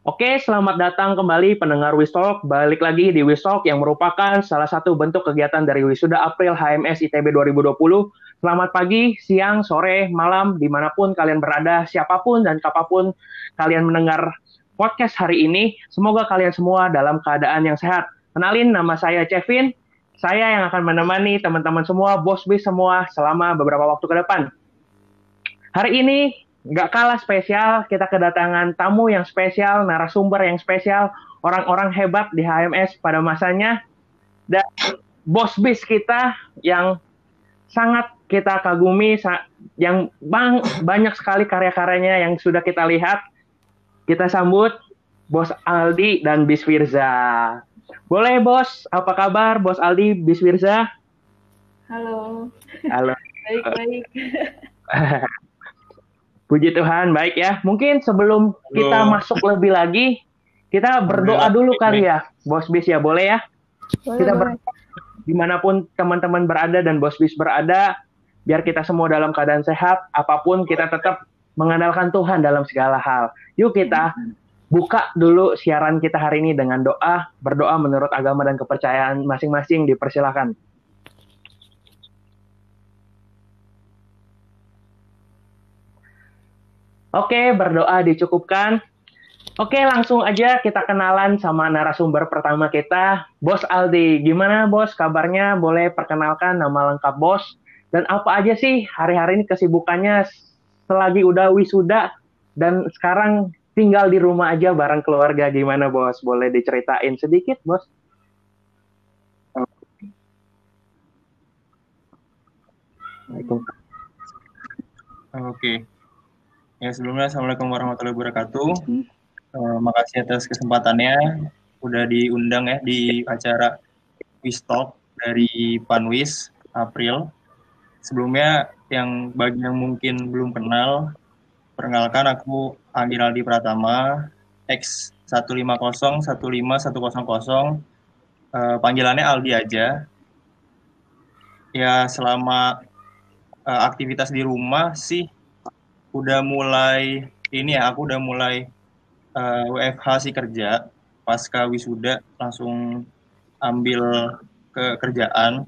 Oke, selamat datang kembali pendengar Wistalk. Balik lagi di Wistalk yang merupakan salah satu bentuk kegiatan dari Wisuda April HMS ITB 2020. Selamat pagi, siang, sore, malam, di mana pun kalian berada, siapa pun dan kapan pun kalian mendengar podcast hari ini. Semoga kalian semua dalam keadaan yang sehat. Kenalin, nama saya Kevin. Saya yang akan menemani teman-teman semua, bos bis semua selama beberapa waktu ke depan. Hari ini nggak kalah spesial, kita kedatangan tamu yang spesial, narasumber yang spesial, orang-orang hebat di HMS pada masanya, dan bos bis kita yang sangat kita kagumi, yang bang, banyak sekali karya-karyanya yang sudah kita lihat. Kita sambut Bos Aldi dan Bis Firza. Boleh Bos, apa kabar Bos Aldi, Bis Firza? Halo. Halo. Baik-baik. Puji Tuhan, baik ya. Mungkin sebelum kita masuk lebih lagi, kita berdoa dulu kali ya, Bos Bis ya, boleh ya? Boleh, kita ber di mana pun teman-teman berada dan Bos Bis berada, biar kita semua dalam keadaan sehat, apa pun kita tetap mengandalkan Tuhan dalam segala hal. Yuk kita buka dulu siaran kita hari ini dengan doa, berdoa menurut agama dan kepercayaan masing-masing, dipersilakan. Oke, berdoa dicukupkan. Oke, langsung aja kita kenalan sama narasumber pertama kita, Bos Aldi. Gimana, Bos? Kabarnya? Boleh perkenalkan nama lengkap Bos dan apa aja sih hari-hari ini kesibukannya selagi udah wisuda dan sekarang tinggal di rumah aja bareng keluarga gimana, Bos? Boleh diceritain sedikit, Bos? Oke. Ya sebelumnya Assalamualaikum warahmatullahi wabarakatuh. Uh, makasih atas kesempatannya udah diundang ya di acara Wistalk dari Panwis April. Sebelumnya yang bagi yang mungkin belum kenal, perkenalkan aku Aldi Pratama, X 150 15100, uh, panggilannya Aldi aja. Ya selama uh, aktivitas di rumah sih udah mulai ini ya aku udah mulai uh, WFH sih kerja. Pasca wisuda langsung ambil ke kerjaan.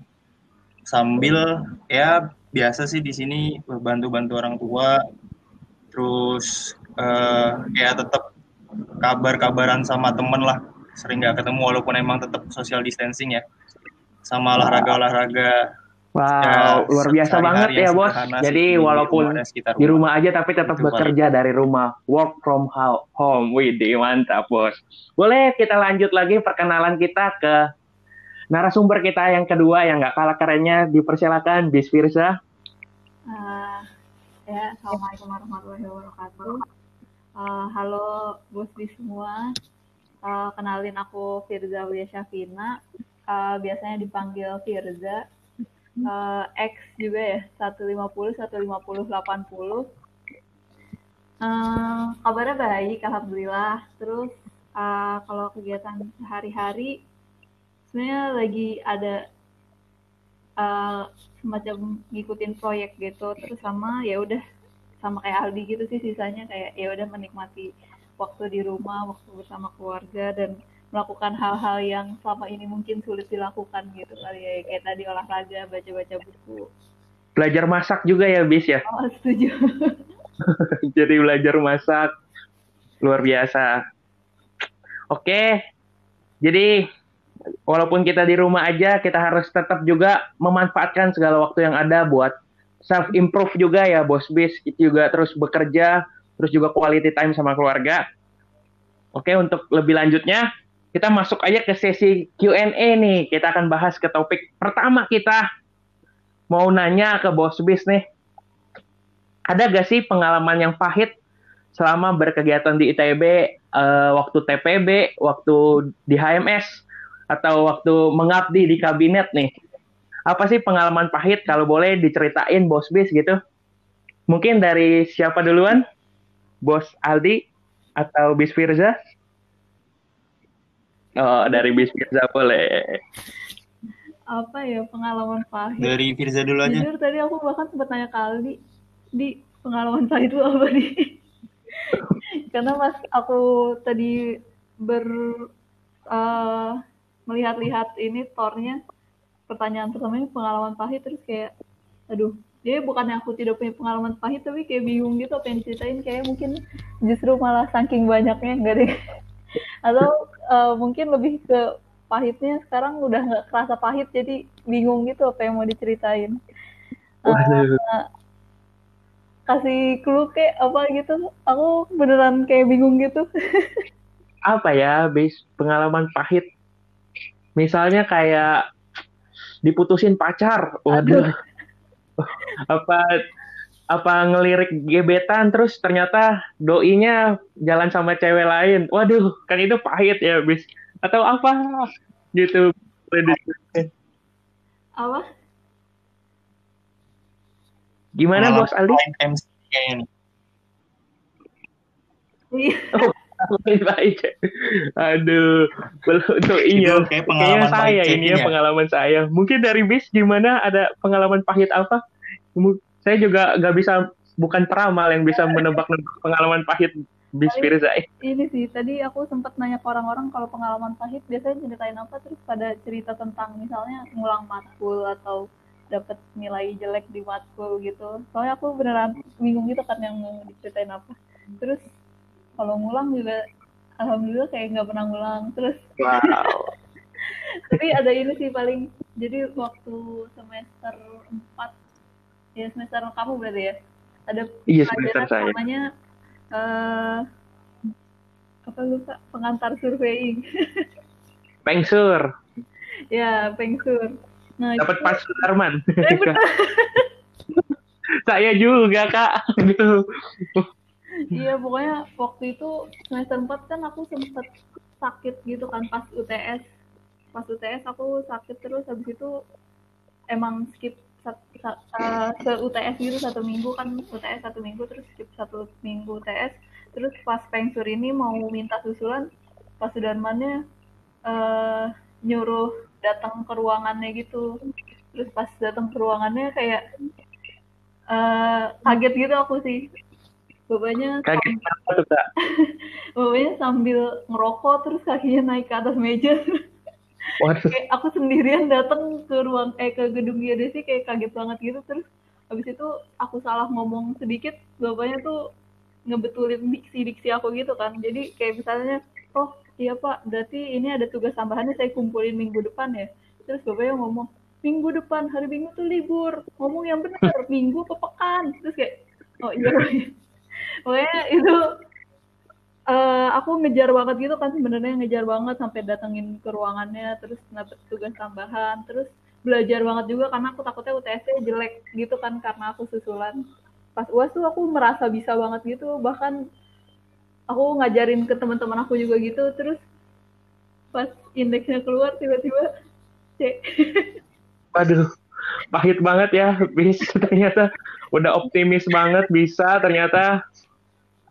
Sambil ya biasa sih di sini bantu-bantu orang tua. Terus uh, ya tetap kabar-kabaran sama temen lah. Sering nggak ketemu walaupun emang tetap social distancing ya. Sama olahraga-olahraga Wow, Ya, luar biasa banget yang ya bos. Jadi di walaupun di rumah aja tapi tetap Itu bekerja dari rumah, work from ho- home. Wih, mantap bos. Boleh kita lanjut lagi perkenalan kita ke narasumber kita yang kedua yang nggak kalah kerennya. Dipersilakan, Bis Firza. Uh, ya, Assalamualaikum warahmatullahi wabarakatuh. Uh, halo bos di semua. Uh, kenalin aku Firza Widya Syafina. Uh, biasanya dipanggil Firza. Uh, X juga ya, 150, 150, 80. Uh, kabarnya baik, Alhamdulillah. Terus uh, kalau kegiatan sehari-hari, sebenarnya lagi ada uh, semacam ngikutin proyek gitu terus sama ya udah sama kayak Aldi gitu sih sisanya kayak ya udah menikmati waktu di rumah waktu bersama keluarga dan melakukan hal-hal yang selama ini mungkin sulit dilakukan gitu kali ya kayak tadi olahraga baca-baca buku Belajar masak juga ya, Bis ya. oh setuju Jadi belajar masak luar biasa. Oke, jadi walaupun kita di rumah aja, kita harus tetap juga memanfaatkan segala waktu yang ada buat self improve juga ya, bos bis. Itu juga terus bekerja, terus juga quality time sama keluarga. Oke, untuk lebih lanjutnya, kita masuk aja ke sesi Q&A nih. Kita akan bahas ke topik pertama kita. Mau nanya ke bos bis nih, ada gak sih pengalaman yang pahit selama berkegiatan di ITB, eh, waktu TPB, waktu di HMS, atau waktu mengabdi di kabinet nih? Apa sih pengalaman pahit kalau boleh diceritain bos bis gitu? Mungkin dari siapa duluan? Bos Aldi atau Bis Firza? Oh, dari Bis Firza boleh. apa ya pengalaman pahit dari Firza dulu aja. Jujur tadi aku bahkan sempat nanya ke Aldi di pengalaman pahit itu apa nih karena pas aku tadi ber uh, melihat-lihat ini tornya pertanyaan pertamanya pengalaman pahit terus kayak aduh dia bukan aku tidak punya pengalaman pahit tapi kayak bingung gitu apa yang diceritain. Kayak mungkin justru malah saking banyaknya enggak deh atau uh, mungkin lebih ke pahitnya sekarang udah nggak kerasa pahit jadi bingung gitu apa yang mau diceritain. Uh, kasih clue kayak apa gitu aku beneran kayak bingung gitu. Apa ya base pengalaman pahit? Misalnya kayak diputusin pacar waduh. Aduh. apa apa ngelirik gebetan terus ternyata doinya jalan sama cewek lain waduh kan itu pahit ya bis atau apa gitu apa Gimana Bos Aldi? MC kayaknya nih. Iya. Oh, baik. Aduh, untuk iya. Kayak pengalaman Kayaknya saya ini ya pengalaman saya. Mungkin dari bis gimana ada pengalaman pahit apa? Saya juga nggak bisa bukan peramal yang bisa menebak-nebak pengalaman pahit bis Firza. Ini sih tadi aku sempat nanya ke orang-orang kalau pengalaman pahit biasanya ceritain apa terus pada cerita tentang misalnya ngulang matkul atau dapat nilai jelek di matkul gitu soalnya aku beneran bingung gitu kan yang mau diceritain apa terus kalau ngulang juga alhamdulillah kayak nggak pernah ngulang terus wow. tapi ada ini sih paling jadi waktu semester 4 ya semester kamu berarti ya ada iya, pelajaran namanya uh, apa lupa pengantar surveying pengsur ya pengsur Nah, Dapat Pak Sudarman. Eh, Saya juga, Kak. Gitu. Iya, pokoknya waktu itu semester 4 kan aku sempat sakit gitu kan pas UTS. Pas UTS aku sakit terus habis itu emang skip uh, ke UTS gitu satu minggu kan UTS satu minggu terus skip satu minggu UTS terus pas pengsur ini mau minta susulan pas sudarmannya uh, nyuruh datang ke ruangannya gitu. Terus pas datang ke ruangannya kayak uh, kaget gitu aku sih. Bapaknya kaget kak? Bapaknya sambil ngerokok terus kakinya naik ke atas meja kayak aku sendirian datang ke ruang eh ke gedung sih kayak kaget banget gitu. Terus habis itu aku salah ngomong sedikit bapaknya tuh ngebetulin diksi-diksi aku gitu kan. Jadi kayak misalnya oh iya pak berarti ini ada tugas tambahannya saya kumpulin minggu depan ya. Terus bapaknya ngomong minggu depan hari minggu tuh libur. Ngomong yang benar minggu ke pekan. Terus kayak oh iya. Pokoknya itu uh, aku ngejar banget gitu kan sebenarnya ngejar banget sampai datengin ke ruangannya terus dapet tugas tambahan terus belajar banget juga karena aku takutnya UTS jelek gitu kan karena aku susulan. Pas uas tuh aku merasa bisa banget gitu bahkan aku ngajarin ke teman-teman aku juga gitu terus pas indeksnya keluar tiba-tiba C. Waduh pahit banget ya bis. Ternyata udah optimis banget bisa ternyata.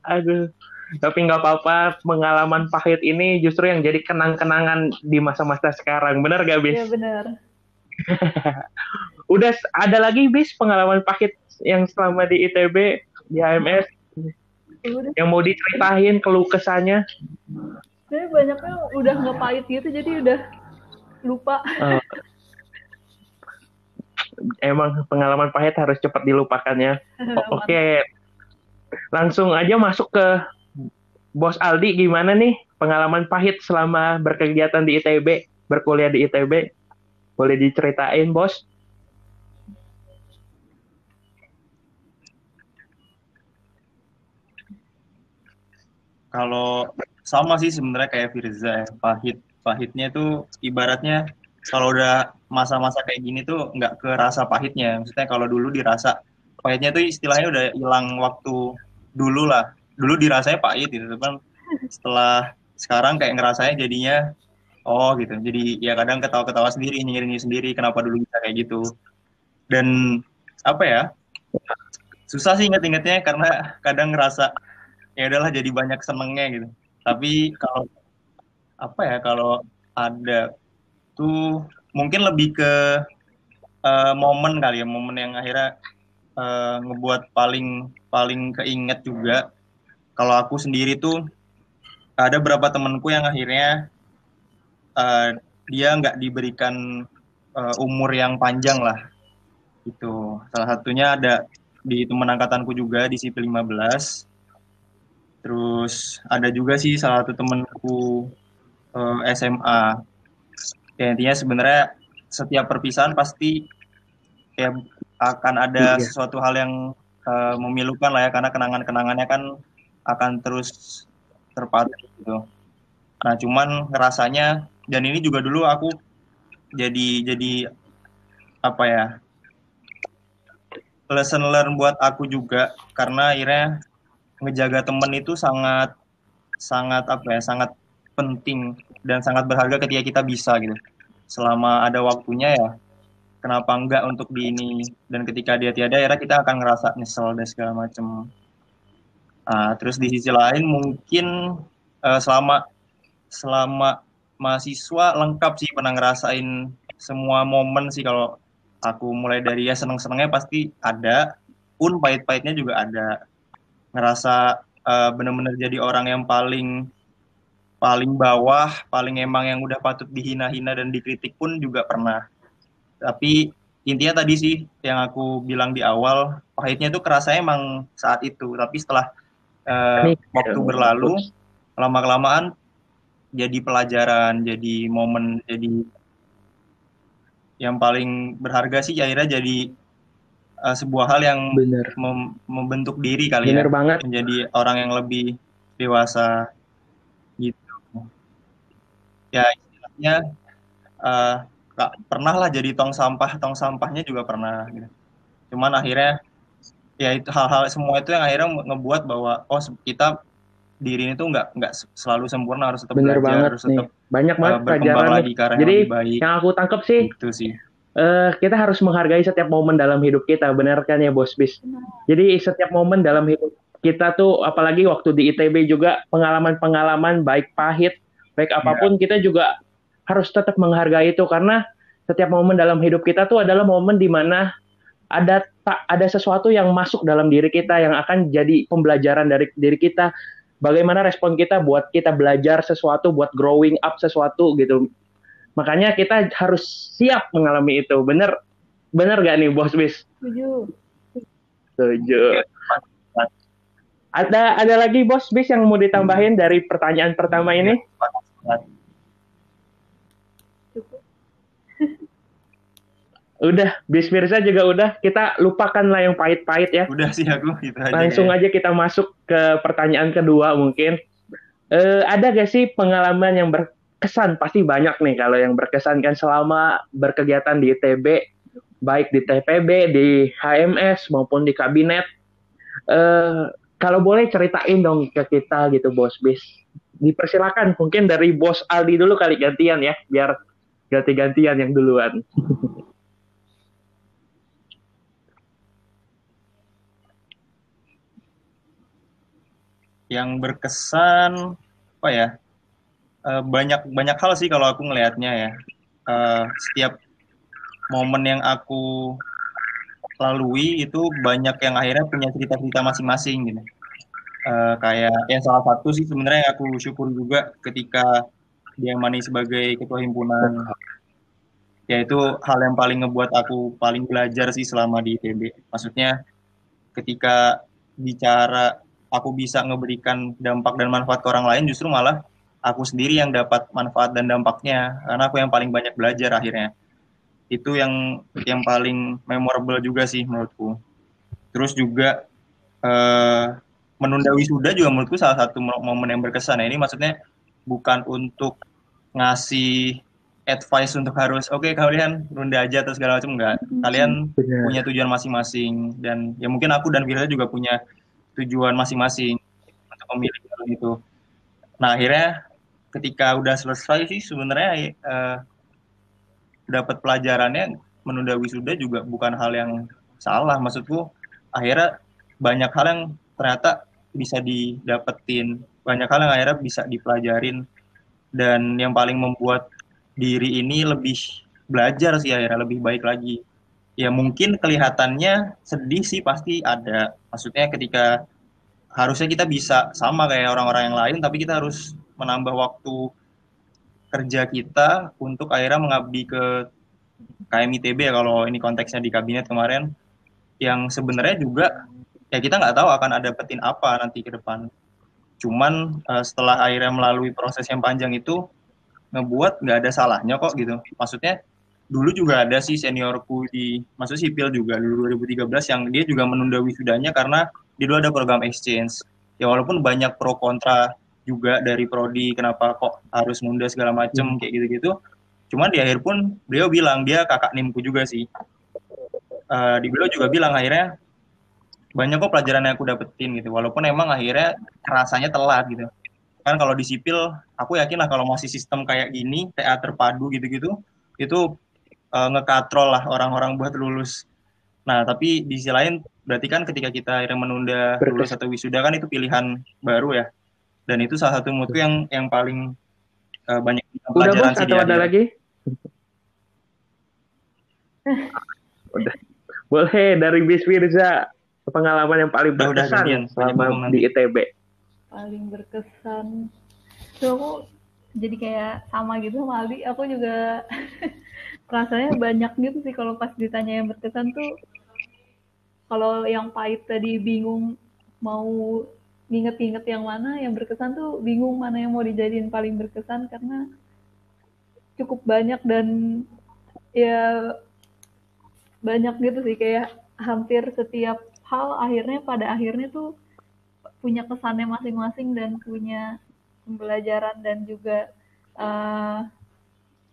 Aduh tapi nggak apa-apa pengalaman pahit ini justru yang jadi kenang-kenangan di masa-masa sekarang. Benar gak bis? Iya benar. udah ada lagi bis pengalaman pahit yang selama di ITB di AMS yang mau diceritain keluh kesannya Tapi banyaknya udah nggak pahit gitu jadi udah lupa. Uh, emang pengalaman pahit harus cepat dilupakan ya. Oke. Okay. langsung aja masuk ke bos Aldi gimana nih pengalaman pahit selama berkegiatan di ITB berkuliah di ITB boleh diceritain bos Kalau sama sih sebenarnya kayak Firza ya, pahit pahitnya itu ibaratnya kalau udah masa-masa kayak gini tuh nggak kerasa pahitnya. Maksudnya kalau dulu dirasa pahitnya tuh istilahnya udah hilang waktu dulu lah. Dulu dirasanya pahit gitu, kan setelah sekarang kayak ngerasanya jadinya oh gitu. Jadi ya kadang ketawa-ketawa sendiri, nyirin sendiri kenapa dulu bisa kayak gitu. Dan apa ya? Susah sih inget-ingetnya karena kadang ngerasa ya udahlah jadi banyak senengnya gitu tapi kalau apa ya kalau ada tuh mungkin lebih ke uh, momen kali ya momen yang akhirnya uh, ngebuat paling paling keinget juga kalau aku sendiri tuh ada beberapa temanku yang akhirnya uh, dia nggak diberikan uh, umur yang panjang lah itu salah satunya ada di teman angkatanku juga di sipil 15 terus ada juga sih salah satu temanku uh, eh, SMA ya intinya sebenarnya setiap perpisahan pasti kayak akan ada iya. sesuatu hal yang uh, memilukan lah ya karena kenangan-kenangannya kan akan terus terpatri gitu. Nah, cuman ngerasanya dan ini juga dulu aku jadi jadi apa ya lesson learn buat aku juga karena akhirnya ngejaga temen itu sangat sangat apa ya sangat penting dan sangat berharga ketika kita bisa gitu. Selama ada waktunya ya kenapa enggak untuk di ini? Dan ketika dia tiada akhirnya kita akan ngerasa nyesel dan segala macam Nah, terus di sisi lain mungkin uh, selama selama mahasiswa lengkap sih pernah ngerasain semua momen sih kalau aku mulai dari ya seneng-senengnya pasti ada, pun pahit-pahitnya juga ada. Ngerasa uh, bener-bener jadi orang yang paling paling bawah, paling emang yang udah patut dihina-hina dan dikritik pun juga pernah. Tapi intinya tadi sih yang aku bilang di awal, pahitnya itu kerasa emang saat itu. Tapi setelah uh, waktu berlalu lama kelamaan jadi pelajaran jadi momen jadi yang paling berharga sih akhirnya jadi uh, sebuah hal yang Bener. Mem membentuk diri kali Bener ya banget. menjadi orang yang lebih dewasa gitu. Ya istilahnya uh, pernah lah jadi tong sampah. Tong sampahnya juga pernah gitu. Cuman akhirnya ya itu hal-hal semua itu yang akhirnya ngebuat bahwa oh kita diri ini tuh nggak nggak selalu sempurna harus tetap Bener belajar banget harus tetap nih. banyak banget uh, pelajaran lagi ke jadi yang, baik. yang aku tangkap sih itu sih uh, kita harus menghargai setiap momen dalam hidup kita benar kan ya bos bis jadi setiap momen dalam hidup kita tuh apalagi waktu di ITB juga pengalaman-pengalaman baik pahit baik apa pun ya. kita juga harus tetap menghargai itu karena setiap momen dalam hidup kita tuh adalah momen di mana ada tak ada sesuatu yang masuk dalam diri kita yang akan jadi pembelajaran dari diri kita. Bagaimana respon kita buat kita belajar sesuatu buat growing up sesuatu gitu. Makanya kita harus siap mengalami itu. Bener bener gak nih bos bis? Setuju. Setuju. Ada ada lagi bos bis yang mau ditambahin dari pertanyaan pertama ini Udah, bis Mirza juga udah. Kita lupakan lah yang pahit-pahit ya. Udah sih aku gitu aja. Langsung ya. aja kita masuk ke pertanyaan kedua mungkin. Uh, ada gak sih pengalaman yang berkesan? Pasti banyak nih kalau yang berkesan kan selama berkegiatan di ITB, baik di TPB, di HMS maupun di kabinet. Uh, kalau boleh ceritain dong ke kita gitu bos bis. Dipersilakan mungkin dari bos Aldi dulu kali gantian ya, biar ganti-gantian yang duluan. yang berkesan apa ya uh, banyak banyak hal sih kalau aku ngelihatnya ya. Uh, setiap momen yang aku lalui itu banyak yang akhirnya punya cerita-cerita masing-masing gitu. Uh, kayak yang salah satu sih sebenarnya yang aku syukur juga ketika dia mani sebagai ketua himpunan. Yaitu hal yang paling ngebuat aku paling belajar sih selama di ITB maksudnya ketika bicara aku bisa ngeberikan dampak dan manfaat ke orang lain justru malah aku sendiri yang dapat manfaat dan dampaknya. Karena aku yang paling banyak belajar akhirnya. Itu yang yang paling memorable juga sih menurutku. Terus juga eh, menunda wisuda juga menurutku salah satu momen yang berkesan. Ya ini maksudnya bukan untuk ngasih advice untuk harus oke okay, kalian nunda aja atau segala macam enggak. Kalian Benar. punya tujuan masing-masing. Dan ya mungkin aku dan Firza juga punya tujuan masing-masing untuk memilih jalur itu. Nah akhirnya ketika udah selesai sih sebenarnya uh, dapat pelajarannya menunda wisuda juga bukan hal yang salah. Maksudku akhirnya banyak hal yang ternyata bisa didapetin, banyak hal yang akhirnya bisa dipelajarin dan yang paling membuat diri ini lebih belajar sih akhirnya lebih baik lagi ya mungkin kelihatannya sedih sih pasti ada. Maksudnya ketika harusnya kita bisa sama kayak orang-orang yang lain tapi kita harus menambah waktu kerja kita untuk akhirnya mengabdi ke KMITB ya kalau ini konteksnya di kabinet kemarin. Yang sebenarnya juga ya kita nggak tahu akan ada petin apa nanti ke depan. Cuman uh, setelah akhirnya melalui proses yang panjang itu ngebuat nggak ada salahnya kok gitu. Maksudnya dulu juga ada sih seniorku di masuk sipil juga dulu 2013 yang dia juga menunda wisudanya karena di dulu ada program exchange. Ya walaupun banyak pro kontra juga dari prodi kenapa kok harus nunda segala macem hmm. kayak gitu-gitu. Cuman di akhir pun beliau bilang dia kakak nimku juga sih. Uh, di beliau juga bilang akhirnya banyak kok pelajaran yang aku dapetin gitu. Walaupun emang akhirnya rasanya telat gitu. Kan kalau di sipil aku yakin lah kalau masih sistem kayak gini TA terpadu gitu-gitu itu uh, ngekatrol lah orang-orang buat lulus. Nah tapi di sisi lain berarti kan ketika kita akhirnya menunda lulus atau wisuda kan itu pilihan baru ya. Dan itu salah satu moodku yang yang paling uh, banyak udah bos atau ada lagi? Udah. Boleh dari Bis Firza pengalaman yang paling berkesan udah, selama di ITB paling berkesan. So aku jadi kayak sama gitu sama Aldi. Aku juga rasanya banyak gitu sih kalau pas ditanya yang berkesan tuh. Kalau yang pahit tadi bingung mau nginget-nginget yang mana yang berkesan tuh bingung mana yang mau dijadiin paling berkesan karena cukup banyak dan ya banyak gitu sih kayak hampir setiap hal akhirnya pada akhirnya tuh punya kesannya masing-masing dan punya pembelajaran dan juga uh,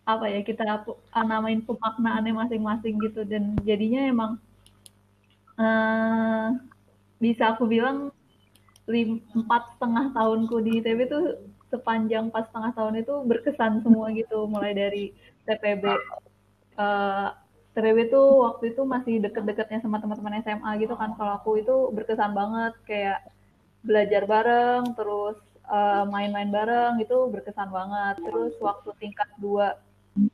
apa ya kita namain pemaknaannya masing-masing gitu. Dan jadinya emang uh, bisa aku bilang empat setengah tahunku di ITB tuh sepanjang empat setengah tahun itu berkesan semua gitu. Mulai dari TPB uh, eh, TPB tuh waktu itu masih deket-deketnya sama teman-teman SMA gitu kan. Kalau aku itu berkesan banget kayak belajar bareng terus eh, main-main uh, bareng itu berkesan banget. Terus waktu tingkat dua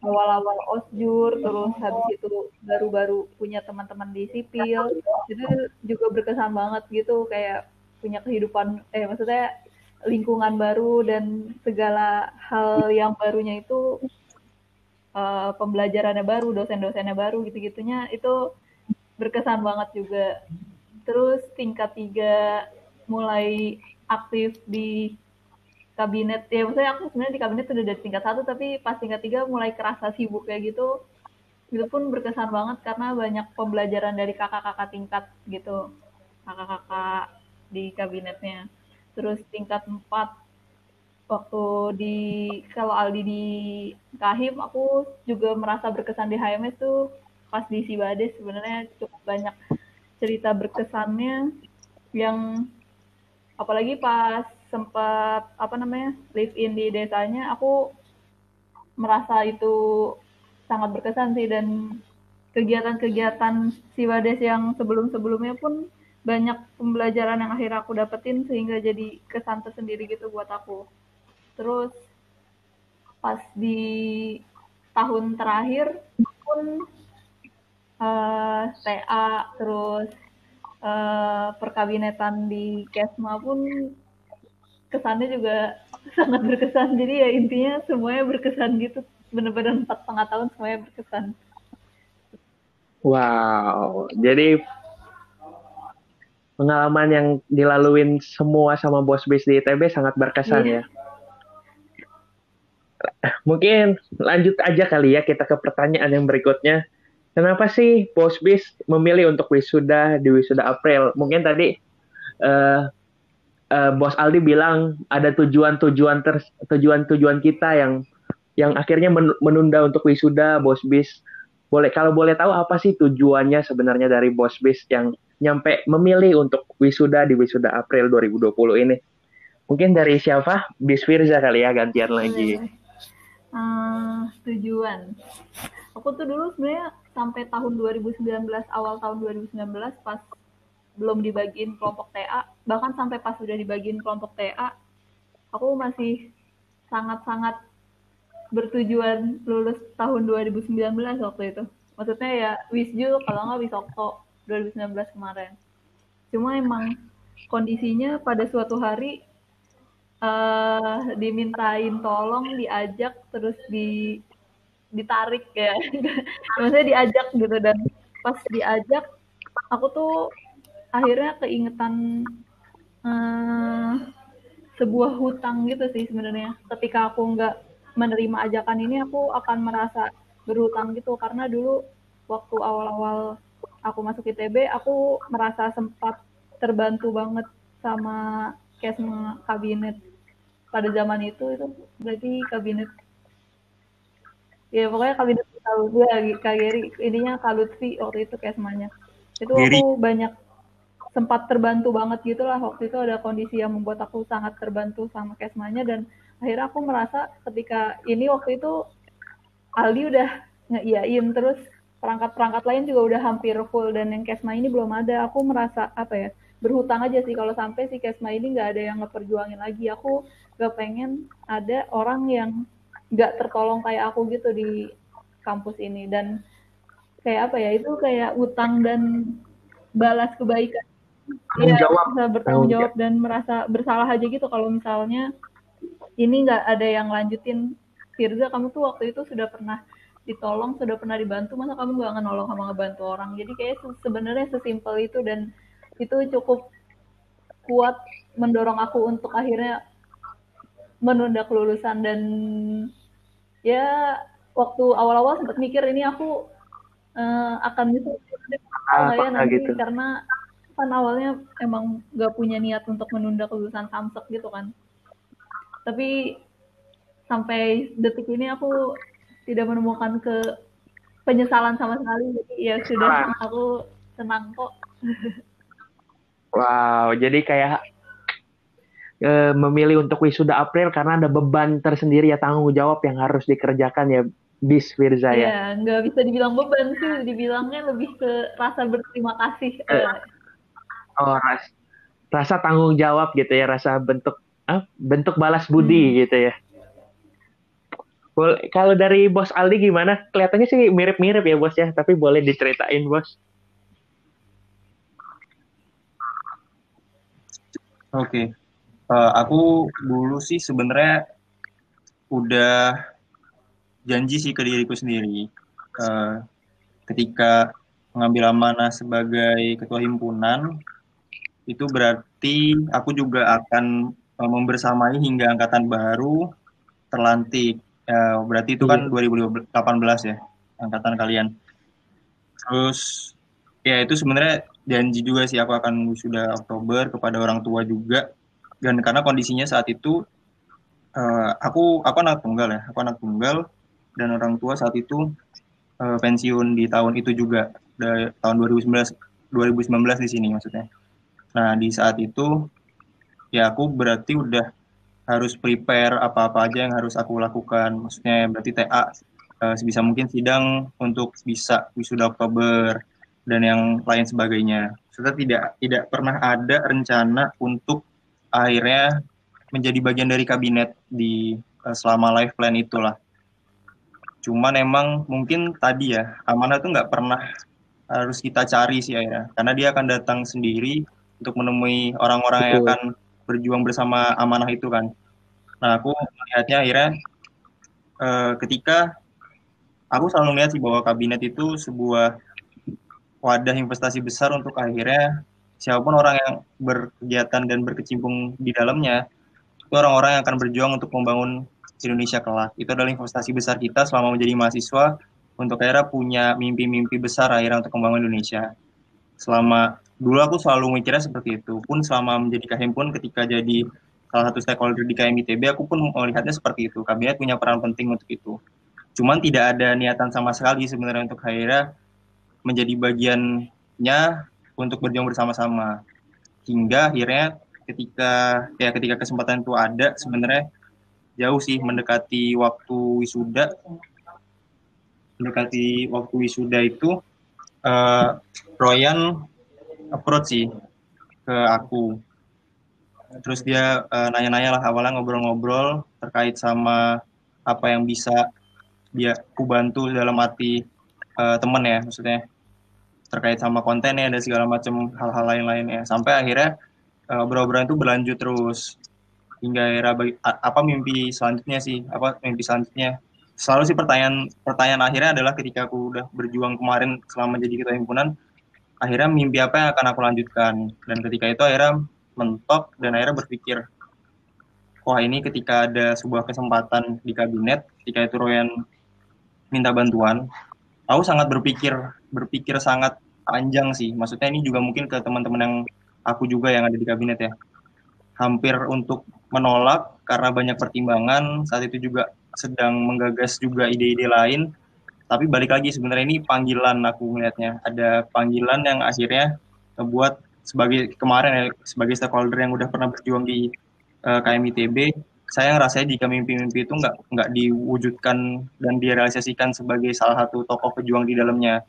awal-awal osjur terus habis itu baru-baru punya teman-teman di sipil. Itu juga berkesan banget gitu kayak punya kehidupan eh maksudnya lingkungan baru dan segala hal yang barunya itu uh, pembelajarannya baru dosen-dosennya baru gitu-gitunya itu berkesan banget juga. Terus tingkat tiga mulai aktif di kabinet ya maksudnya aku sebenarnya di kabinet udah dari tingkat satu tapi pas tingkat tiga mulai kerasa sibuk kayak gitu. Itu pun berkesan banget karena banyak pembelajaran dari kakak-kakak tingkat gitu. Kakak-kakak di kabinetnya. Terus tingkat empat waktu di kalau Aldi di Kahim aku juga merasa berkesan di HMS tuh. Pas di Sibades sebenarnya cukup banyak cerita berkesannya yang apalagi pas sempat apa namanya live in di desanya aku merasa itu sangat berkesan sih dan kegiatan-kegiatan Siwades yang sebelum-sebelumnya pun banyak pembelajaran yang akhirnya aku dapetin sehingga jadi kesan tersendiri gitu buat aku. Terus pas di tahun terakhir pun uh, eh, TA terus uh, perkabinetan di Kesma pun kesannya juga sangat berkesan. Jadi ya intinya semuanya berkesan gitu. Benar-benar empat setengah tahun semuanya berkesan. Wow. Jadi pengalaman yang dilaluin semua sama bos bis di ITB sangat berkesan yeah. ya. Mungkin lanjut aja kali ya kita ke pertanyaan yang berikutnya. Kenapa sih bos bis memilih untuk wisuda di wisuda April? Mungkin tadi uh, uh, bos Aldi bilang ada tujuan-tujuan ter tujuan-tujuan kita yang yang akhirnya menunda untuk wisuda bos bis. Boleh kalau boleh tahu apa sih tujuannya sebenarnya dari bos bis yang nyampe memilih untuk wisuda di wisuda April 2020 ini? Mungkin dari siapa? Bis Firza kali ya gantian lagi. Uh, tujuan. Aku tuh dulu sebenarnya sampai tahun 2019 awal tahun 2019 pas belum dibagiin kelompok TA bahkan sampai pas sudah dibagiin kelompok TA aku masih sangat-sangat bertujuan lulus tahun 2019 waktu itu. Maksudnya ya wisju kalau nggak wisokto 2019 kemarin. Cuma emang kondisinya pada suatu hari uh, dimintain tolong diajak terus di ditarik ya. Maksudnya diajak gitu dan pas diajak aku tuh akhirnya keingetan uh, sebuah hutang gitu sih sebenarnya. Ketika aku nggak menerima ajakan ini aku akan merasa berhutang gitu. Karena dulu waktu awal-awal aku masuk ITB aku merasa sempat terbantu banget sama kesma kabinet. Pada zaman itu itu berarti kabinet. Ya pokoknya kabinet tahu gue Kak Geri ininya Kak Lutfi waktu itu kesmanya itu aku banyak sempat terbantu banget gitu lah. Waktu itu ada kondisi yang membuat aku sangat terbantu sama kesmanya. Dan akhirnya aku merasa ketika ini waktu itu Aldi udah ngeiyain terus perangkat-perangkat lain juga udah hampir full. Dan yang kesma ini belum ada. Aku merasa apa ya berhutang aja sih kalau sampai si kesma ini nggak ada yang ngeperjuangin lagi. Aku gak pengen ada orang yang nggak tertolong kayak aku gitu di kampus ini. Dan kayak apa ya itu kayak utang dan balas kebaikan Iya, jawab. bisa bertanggung jawab dan merasa bersalah aja gitu kalau misalnya ini nggak ada yang lanjutin Firza kamu tuh waktu itu sudah pernah ditolong sudah pernah dibantu masa kamu nggak nolong sama ngebantu orang jadi kayak sebenarnya sesimpel itu dan itu cukup kuat mendorong aku untuk akhirnya menunda kelulusan dan ya waktu awal-awal sempat mikir ini aku uh, akan ya nanti gitu. karena kan awalnya emang gak punya niat untuk menunda kelulusan samsek gitu kan tapi sampai detik ini aku tidak menemukan ke penyesalan sama sekali jadi ya sudah ah. aku senang kok wow jadi kayak e, memilih untuk wisuda April karena ada beban tersendiri ya tanggung jawab yang harus dikerjakan ya bis Firza ya. Iya, nggak bisa dibilang beban sih, dibilangnya lebih ke rasa berterima kasih. Eh, oh ras, rasa tanggung jawab gitu ya rasa bentuk ah, bentuk balas budi hmm. gitu ya boleh kalau dari bos Aldi gimana kelihatannya sih mirip-mirip ya bos ya tapi boleh diceritain bos oke okay. uh, eh, aku dulu sih sebenarnya udah janji sih ke diriku sendiri uh, ketika mengambil amanah sebagai ketua himpunan itu berarti aku juga akan uh, membersamai hingga angkatan baru terlantik. Uh, berarti itu kan 2018 iya. ya, angkatan kalian. Terus ya itu sebenarnya janji juga sih aku akan sudah Oktober kepada orang tua juga. Dan karena kondisinya saat itu uh, aku aku anak tunggal ya, aku anak tunggal dan orang tua saat itu uh, pensiun di tahun itu juga dari tahun 2019 2019 di sini maksudnya. Nah, di saat itu ya aku berarti udah harus prepare apa-apa aja yang harus aku lakukan. Maksudnya berarti TA uh, sebisa mungkin sidang untuk bisa wisuda Oktober dan yang lain sebagainya. Serta tidak tidak pernah ada rencana untuk akhirnya menjadi bagian dari kabinet di uh, selama life plan itulah. Cuman emang mungkin tadi ya amanah itu nggak pernah harus kita cari sih akhirnya karena dia akan datang sendiri untuk menemui orang-orang yang akan berjuang bersama amanah itu kan. Nah, aku melihatnya akhirnya uh, ketika aku selalu melihat sih bahwa kabinet itu sebuah wadah investasi besar untuk akhirnya siapa pun orang yang berkegiatan dan berkecimpung di dalamnya itu orang-orang yang akan berjuang untuk membangun Indonesia kelak. Itu adalah investasi besar kita selama menjadi mahasiswa untuk akhirnya punya mimpi-mimpi besar akhirnya untuk membangun Indonesia. Selama dulu aku selalu mikirnya seperti itu. Pun selama menjadi kahim pun ketika jadi salah satu stakeholder di KMITB aku pun melihatnya seperti itu. Kabinet punya peran penting untuk itu. Cuman tidak ada niatan sama sekali sebenarnya untuk Haira menjadi bagiannya untuk berjuang bersama-sama. Hingga akhirnya ketika ya ketika kesempatan itu ada sebenarnya jauh sih mendekati waktu wisuda. Mendekati waktu wisuda itu uh, Royan approach sih ke aku. Terus dia uh, nanya-nanya lah awalnya ngobrol-ngobrol terkait sama apa yang bisa dia ku bantu dalam arti uh, temen ya maksudnya. Terkait sama kontennya dan segala macam hal-hal lain-lain ya sampai akhirnya uh, obrolan itu berlanjut terus. Hingga era bagi, apa mimpi selanjutnya sih apa mimpi selanjutnya. Selalu sih pertanyaan pertanyaan akhirnya adalah ketika aku udah berjuang kemarin selama jadi ketua himpunan akhirnya mimpi apa yang akan aku lanjutkan? Dan ketika itu akhirnya mentok dan akhirnya berpikir wah ini ketika ada sebuah kesempatan di kabinet ketika itu Royan minta bantuan aku sangat berpikir berpikir sangat panjang sih. Maksudnya ini juga mungkin ke teman-teman yang aku juga yang ada di kabinet ya. Hampir untuk menolak karena banyak pertimbangan saat itu juga sedang menggagas juga ide-ide lain tapi balik lagi sebenarnya ini panggilan aku melihatnya ada panggilan yang akhirnya membuat sebagai kemarin ya sebagai stakeholder yang udah pernah berjuang di uh, KMITB saya ngerasa jika mimpi-mimpi itu nggak nggak diwujudkan dan direalisasikan sebagai salah satu tokoh pejuang di dalamnya.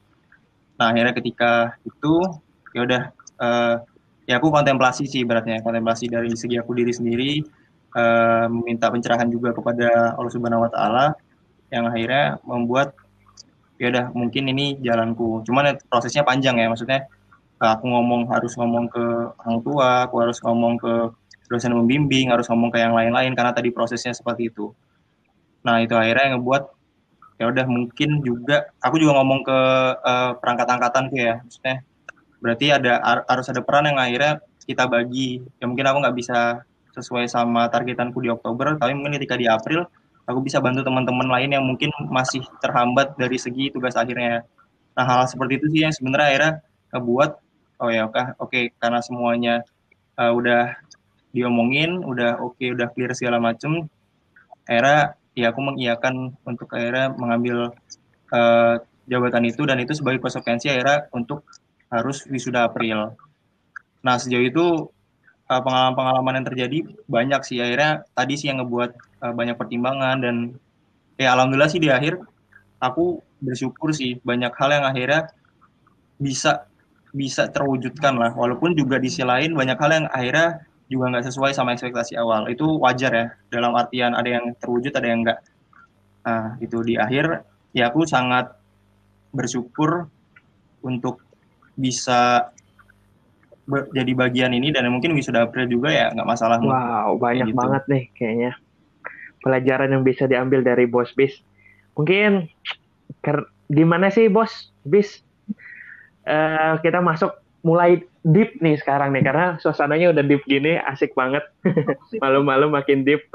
Nah akhirnya ketika itu ya udah uh, ya aku kontemplasi sih beratnya. Kontemplasi dari segi aku diri sendiri uh, pencerahan juga kepada Allah Subhanahu Wa Taala yang akhirnya membuat ya udah mungkin ini jalanku. Cuman prosesnya panjang ya maksudnya aku ngomong harus ngomong ke orang tua aku harus ngomong ke dosen membimbing harus ngomong ke yang lain-lain karena tadi prosesnya seperti itu. Nah itu akhirnya yang ngebuat ya udah mungkin juga aku juga ngomong ke uh, perangkat angkatanku ya maksudnya berarti ada harus ada peran yang akhirnya kita bagi. Ya mungkin aku nggak bisa sesuai sama targetanku di Oktober tapi mungkin ketika di April aku bisa bantu teman-teman lain yang mungkin masih terhambat dari segi tugas akhirnya nah hal, -hal seperti itu sih yang sebenarnya akhirnya ngebuat oh ya oke oke karena semuanya uh, udah diomongin udah oke udah clear segala macem akhirnya ya aku mengiyakan untuk akhirnya mengambil uh, jabatan itu dan itu sebagai konsekuensi akhirnya untuk harus wisuda April. Nah sejauh itu uh, pengalaman-pengalaman yang terjadi banyak sih akhirnya tadi sih yang ngebuat uh, banyak pertimbangan dan ya alhamdulillah sih di akhir aku bersyukur sih banyak hal yang akhirnya bisa bisa terwujudkan lah walaupun juga di sisi lain banyak hal yang akhirnya juga nggak sesuai sama ekspektasi awal itu wajar ya dalam artian ada yang terwujud ada yang enggak nah itu di akhir ya aku sangat bersyukur untuk bisa jadi bagian ini dan mungkin wisuda April juga ya nggak masalah. Wow, banyak gitu. banget nih kayaknya pelajaran yang bisa diambil dari bos bis. Mungkin di mana sih bos bis? Uh, kita masuk mulai deep nih sekarang nih karena suasananya udah deep gini asik banget. Malu-malu makin deep,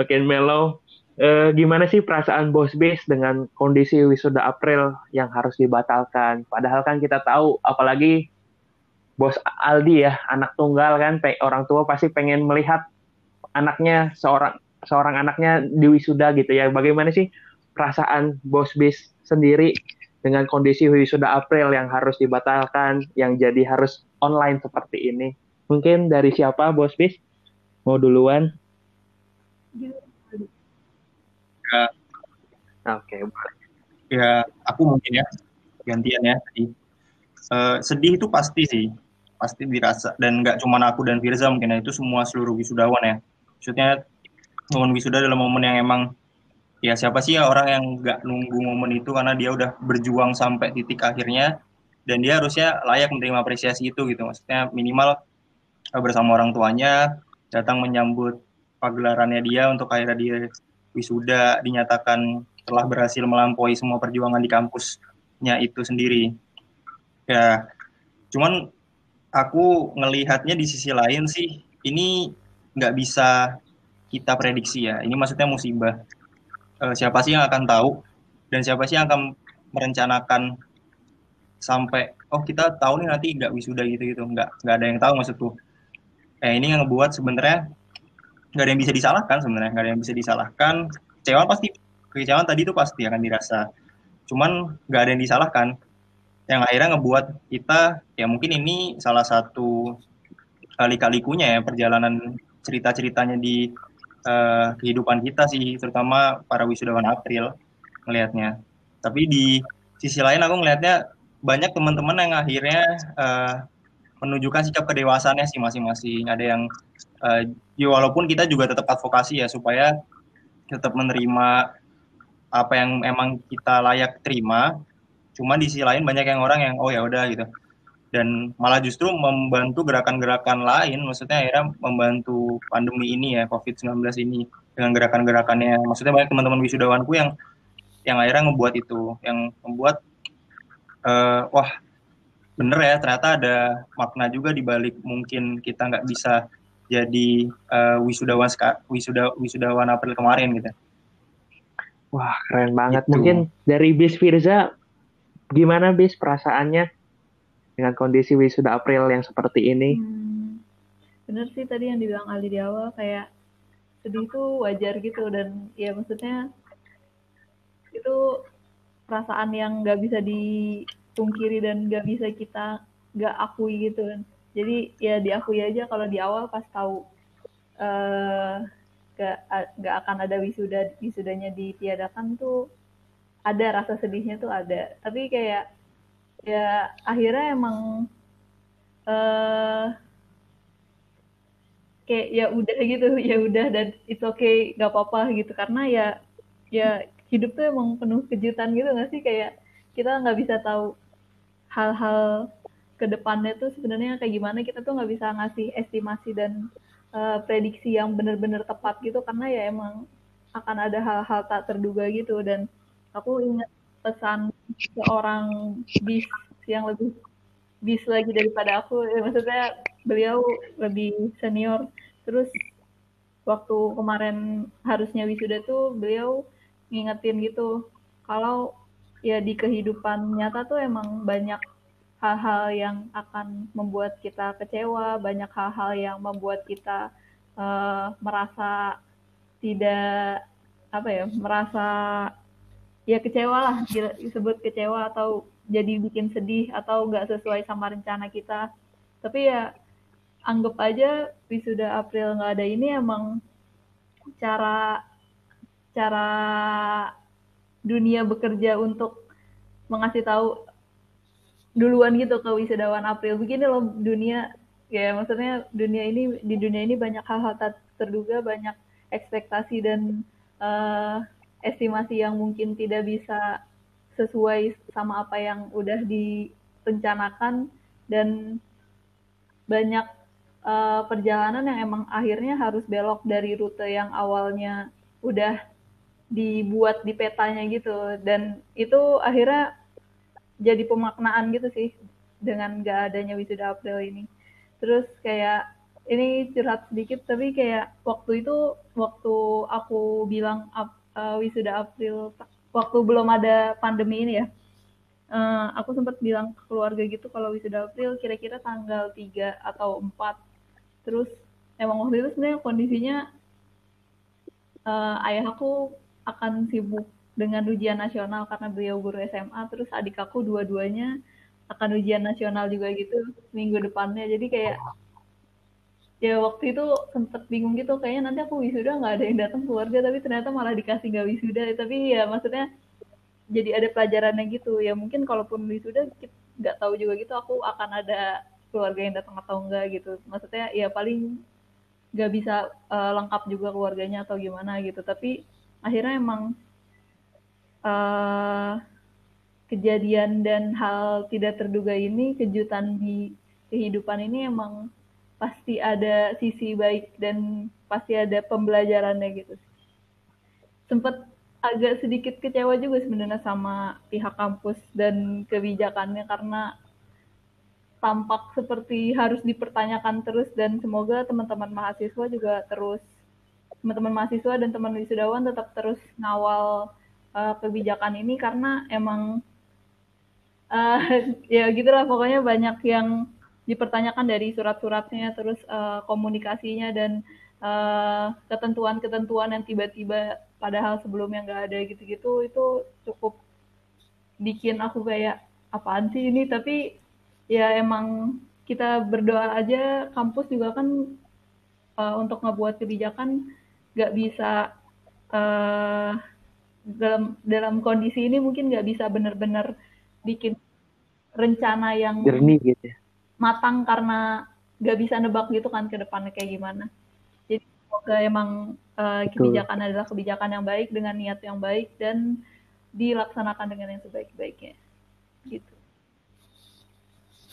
makin mellow eh, gimana sih perasaan bos base dengan kondisi wisuda April yang harus dibatalkan? Padahal kan kita tahu, apalagi bos Aldi ya, anak tunggal kan, orang tua pasti pengen melihat anaknya seorang seorang anaknya di wisuda gitu ya. Bagaimana sih perasaan bos base sendiri dengan kondisi wisuda April yang harus dibatalkan, yang jadi harus online seperti ini? Mungkin dari siapa bos bis? Mau duluan? ya oke okay. ya aku mungkin ya gantian ya tadi uh, sedih itu pasti sih pasti dirasa dan nggak cuma aku dan Firza mungkin ya itu semua seluruh wisudawan ya maksudnya momen wisuda adalah momen yang emang ya siapa sih ya orang yang nggak nunggu momen itu karena dia udah berjuang sampai titik akhirnya dan dia harusnya layak menerima apresiasi itu gitu maksudnya minimal eh, bersama orang tuanya datang menyambut pagelarannya dia untuk akhirnya dia wisuda dinyatakan telah berhasil melampaui semua perjuangan di kampusnya itu sendiri. Ya, cuman aku ngelihatnya di sisi lain sih, ini nggak bisa kita prediksi ya. Ini maksudnya musibah. E, siapa sih yang akan tahu dan siapa sih yang akan merencanakan sampai oh kita tahu nih nanti nggak wisuda gitu gitu nggak nggak ada yang tahu maksudku. Eh ini yang ngebuat sebenarnya nggak ada yang bisa disalahkan sebenarnya nggak ada yang bisa disalahkan kecewa pasti kekecewaan tadi itu pasti akan dirasa cuman nggak ada yang disalahkan yang akhirnya ngebuat kita ya mungkin ini salah satu kali-kalikunya ya perjalanan cerita-ceritanya di uh, kehidupan kita sih terutama para wisudawan April ngelihatnya. Tapi di sisi lain aku ngelihatnya banyak teman-teman yang akhirnya uh, menunjukkan sikap kedewasannya sih masing-masing. Ada yang uh, ya walaupun kita juga tetap advokasi ya supaya tetap menerima apa yang emang kita layak terima. Cuma di sisi lain banyak yang orang yang oh ya udah gitu dan malah justru membantu gerakan-gerakan lain maksudnya akhirnya membantu pandemi ini ya COVID-19 ini dengan gerakan-gerakannya maksudnya banyak teman-teman wisudawanku yang yang akhirnya ngebuat itu yang membuat uh, wah bener ya ternyata ada makna juga di balik mungkin kita nggak bisa jadi uh, wisudawan wisuda wisudawan April kemarin gitu. Wah keren banget. Gitu. Mungkin dari Bis Firza gimana Bis perasaannya dengan kondisi wisuda April yang seperti ini? Hmm, bener sih tadi yang dibilang Ali di awal kayak sedih itu wajar gitu dan ya maksudnya itu perasaan yang nggak bisa dipungkiri dan nggak bisa kita nggak akui gitu kan. Jadi ya diakui aja kalau di awal pas tahu uh, gak, gak akan ada wisuda wisudanya ditiadakan tuh ada rasa sedihnya tuh ada. Tapi kayak ya akhirnya emang uh, kayak ya udah gitu ya udah dan it's okay gak apa-apa gitu. Karena ya ya hidup tuh emang penuh kejutan gitu gak sih? Kayak kita nggak bisa tahu hal-hal ke depannya tuh sebenarnya kayak gimana. Kita tuh nggak bisa ngasih estimasi dan uh, prediksi yang benar-benar tepat gitu. Karena ya emang akan ada hal-hal tak terduga gitu. Dan aku ingat pesan seorang bis yang lebih bis lagi daripada aku. Ya, maksudnya beliau lebih senior. Terus waktu kemarin harusnya wisuda tuh beliau ngingetin gitu kalau ya di kehidupan nyata tuh emang banyak hal-hal yang akan membuat kita kecewa, banyak hal-hal yang membuat kita uh, merasa tidak apa ya, merasa ya kecewa lah, disebut kecewa atau jadi bikin sedih atau nggak sesuai sama rencana kita. Tapi ya anggap aja wisuda April nggak ada ini emang cara cara dunia bekerja untuk mengasih tahu duluan gitu ke wisudawan April begini loh dunia ya maksudnya dunia ini di dunia ini banyak hal-hal terduga banyak ekspektasi dan uh, estimasi yang mungkin tidak bisa sesuai sama apa yang udah direncanakan dan banyak uh, perjalanan yang emang akhirnya harus belok dari rute yang awalnya udah dibuat di petanya gitu dan itu akhirnya jadi pemaknaan gitu sih dengan gak adanya wisuda April ini. Terus kayak ini curhat sedikit tapi kayak waktu itu waktu aku bilang uh, wisuda April waktu belum ada pandemi ini ya. Uh, aku sempat bilang ke keluarga gitu kalau wisuda April kira-kira tanggal 3 atau 4. Terus emang waktu itu sebenarnya kondisinya uh, ayah aku akan sibuk dengan ujian nasional karena beliau guru SMA terus adik aku dua-duanya akan ujian nasional juga gitu minggu depannya jadi kayak ya waktu itu sempet bingung gitu kayaknya nanti aku wisuda nggak ada yang datang keluarga tapi ternyata malah dikasih nggak wisuda. Tapi ya maksudnya jadi ada pelajarannya gitu. Ya mungkin kalaupun wisuda nggak tahu juga gitu aku akan ada keluarga yang datang atau enggak gitu. Maksudnya ya paling nggak bisa uh, lengkap juga keluarganya atau gimana gitu. Tapi akhirnya emang uh, kejadian dan hal tidak terduga ini, kejutan di kehidupan ini emang pasti ada sisi baik dan pasti ada pembelajarannya gitu. Sempet agak sedikit kecewa juga sebenarnya sama pihak kampus dan kebijakannya karena tampak seperti harus dipertanyakan terus dan semoga teman-teman mahasiswa juga terus teman-teman mahasiswa dan teman wisudawan tetap terus ngawal uh, kebijakan ini karena emang uh, ya gitulah pokoknya banyak yang dipertanyakan dari surat-suratnya terus uh, komunikasinya dan ketentuan-ketentuan uh, yang tiba-tiba padahal sebelumnya nggak ada gitu-gitu itu cukup bikin aku kayak apaan sih ini tapi ya emang kita berdoa aja kampus juga kan uh, untuk ngebuat kebijakan nggak bisa uh, dalam dalam kondisi ini mungkin nggak bisa benar-benar bikin rencana yang jernih gitu ya. Matang karena nggak bisa nebak gitu kan ke depannya kayak gimana. Jadi semoga emang uh, kebijakan Betul. adalah kebijakan yang baik dengan niat yang baik dan dilaksanakan dengan yang sebaik-baiknya. Gitu.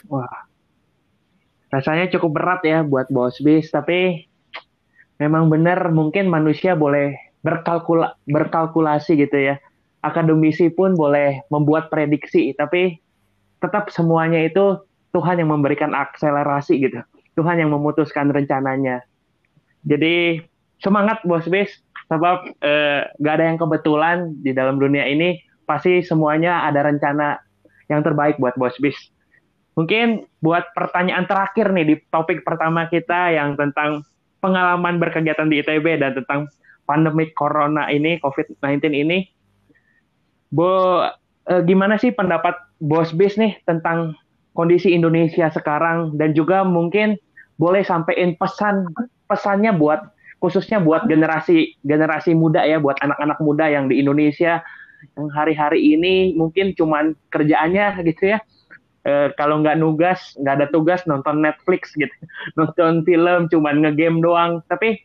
Wah, rasanya cukup berat ya buat bos bis, tapi memang benar mungkin manusia boleh berkalkula berkalkulasi gitu ya. Akademisi pun boleh membuat prediksi, tapi tetap semuanya itu Tuhan yang memberikan akselerasi gitu. Tuhan yang memutuskan rencananya. Jadi semangat bos bis, sebab eh, gak ada yang kebetulan di dalam dunia ini. Pasti semuanya ada rencana yang terbaik buat bos bis. Mungkin buat pertanyaan terakhir nih di topik pertama kita yang tentang pengalaman berkegiatan di ITB dan tentang pandemi corona ini, COVID-19 ini. Bo, eh, gimana sih pendapat Bos Bis nih tentang kondisi Indonesia sekarang dan juga mungkin boleh sampaikan pesan pesannya buat khususnya buat generasi generasi muda ya, buat anak-anak muda yang di Indonesia yang hari-hari ini mungkin cuman kerjaannya gitu ya. E, kalau nggak nugas nggak ada tugas nonton Netflix gitu. Nonton film cuman ngegame doang. Tapi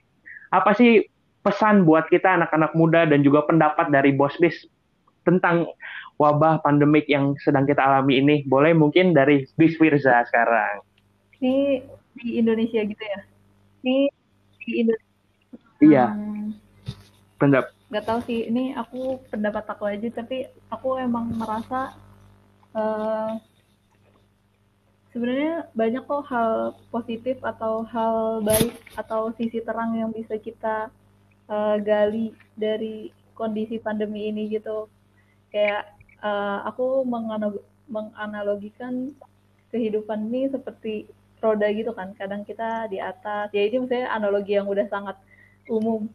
apa sih pesan buat kita anak-anak muda dan juga pendapat dari Bos Bis tentang wabah pandemik yang sedang kita alami ini boleh mungkin dari Bis Firza sekarang. Ini di Indonesia gitu ya? Ini di Indonesia. Iya. Hmm, pendap nggak tahu sih ini aku pendapat aku aja tapi aku emang merasa uh, sebenarnya banyak kok hal positif atau hal baik atau sisi terang yang bisa kita uh, gali dari kondisi pandemi ini gitu. Kayak uh, aku menganalogikan kehidupan ini seperti roda gitu kan kadang kita di atas ya ini misalnya analogi yang udah sangat umum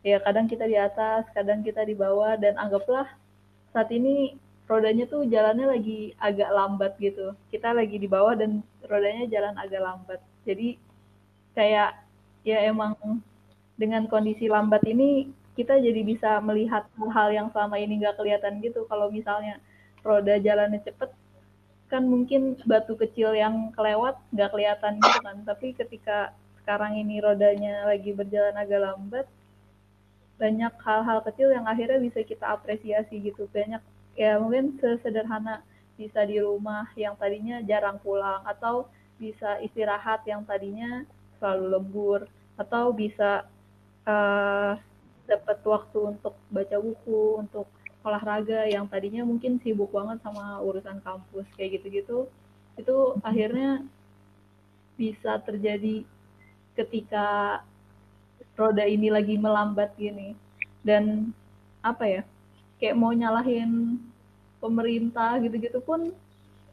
ya kadang kita di atas kadang kita di bawah dan anggaplah saat ini rodanya tuh jalannya lagi agak lambat gitu. Kita lagi di bawah dan rodanya jalan agak lambat. Jadi kayak ya emang dengan kondisi lambat ini kita jadi bisa melihat hal-hal yang selama ini nggak kelihatan gitu. Kalau misalnya roda jalannya cepet, kan mungkin batu kecil yang kelewat nggak kelihatan gitu kan. Tapi ketika sekarang ini rodanya lagi berjalan agak lambat, banyak hal-hal kecil yang akhirnya bisa kita apresiasi gitu. Banyak ya mungkin sesederhana bisa di rumah yang tadinya jarang pulang atau bisa istirahat yang tadinya selalu lembur atau bisa uh, dapat waktu untuk baca buku untuk olahraga yang tadinya mungkin sibuk banget sama urusan kampus kayak gitu-gitu. Itu akhirnya bisa terjadi ketika roda ini lagi melambat gini. Dan apa ya kayak mau nyalahin pemerintah gitu-gitu pun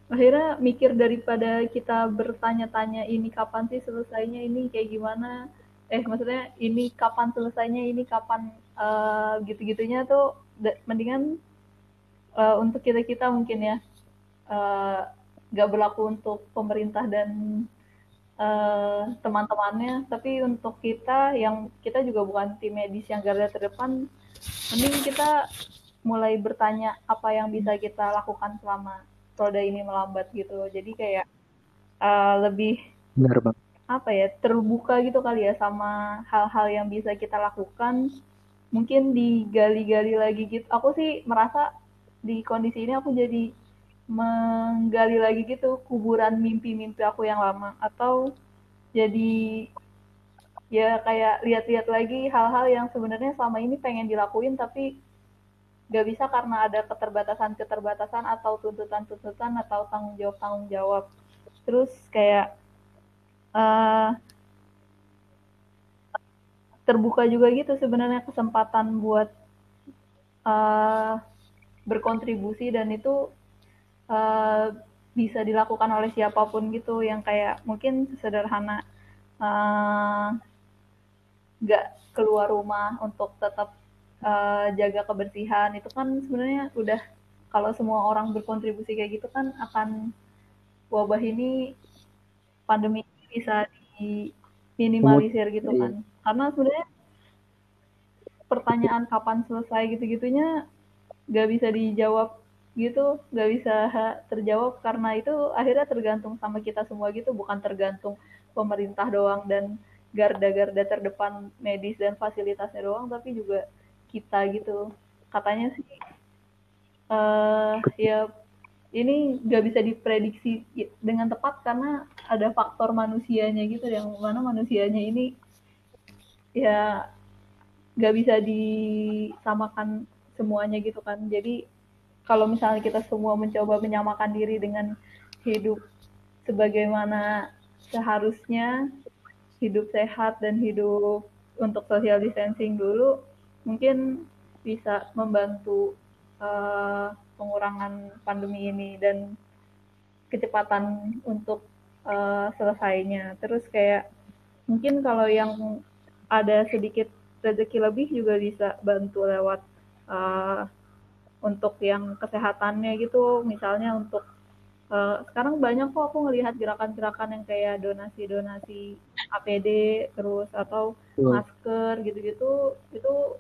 akhirnya mikir daripada kita bertanya-tanya ini kapan sih selesainya ini kayak gimana eh maksudnya ini kapan selesainya ini kapan uh, gitu-gitunya tuh mendingan uh, untuk kita kita mungkin ya uh, berlaku untuk pemerintah dan uh, teman-temannya tapi untuk kita yang kita juga bukan tim medis yang garda terdepan mending kita mulai bertanya apa yang bisa kita lakukan selama roda ini melambat gitu jadi kayak uh, lebih Benar, Bang. Apa ya terbuka gitu kali ya sama hal-hal yang bisa kita lakukan. Mungkin digali-gali lagi gitu. Aku sih merasa di kondisi ini aku jadi menggali lagi gitu kuburan mimpi-mimpi aku yang lama. Atau jadi ya kayak lihat-lihat lagi hal-hal yang sebenarnya selama ini pengen dilakuin tapi nggak bisa karena ada keterbatasan-keterbatasan atau tuntutan-tuntutan atau tanggung jawab-tanggung jawab. Terus kayak uh, terbuka juga gitu sebenarnya kesempatan buat uh, berkontribusi dan itu uh, bisa dilakukan oleh siapa pun gitu yang kayak mungkin sederhana nggak uh, keluar rumah untuk tetap uh, jaga kebersihan. Itu kan sebenarnya udah kalau semua orang berkontribusi kayak gitu kan akan wabah ini pandemi bisa diminimalisir gitu kan. Karena sebenarnya pertanyaan kapan selesai gitu-gitunya nggak bisa dijawab gitu nggak bisa terjawab karena itu akhirnya tergantung sama kita semua gitu bukan tergantung pemerintah doang dan garda-garda terdepan medis dan fasilitasnya doang tapi juga kita gitu. Katanya sih uh, ya ini nggak bisa diprediksi dengan tepat karena ada faktor manusianya gitu yang mana manusianya ini ya nggak bisa disamakan semuanya gitu kan. Jadi kalau misalnya kita semua mencoba menyamakan diri dengan hidup sebagaimana seharusnya hidup sehat dan hidup untuk social distancing dulu mungkin bisa membantu uh, pengurangan pandemi ini dan kecepatan untuk uh, selesainya. Terus kayak mungkin kalau yang ada sedikit rezeki lebih juga bisa bantu lewat uh, untuk yang kesehatannya gitu. Misalnya untuk uh, sekarang banyak kok aku ngelihat gerakan-gerakan yang kayak donasi-donasi APD terus atau masker gitu-gitu. Itu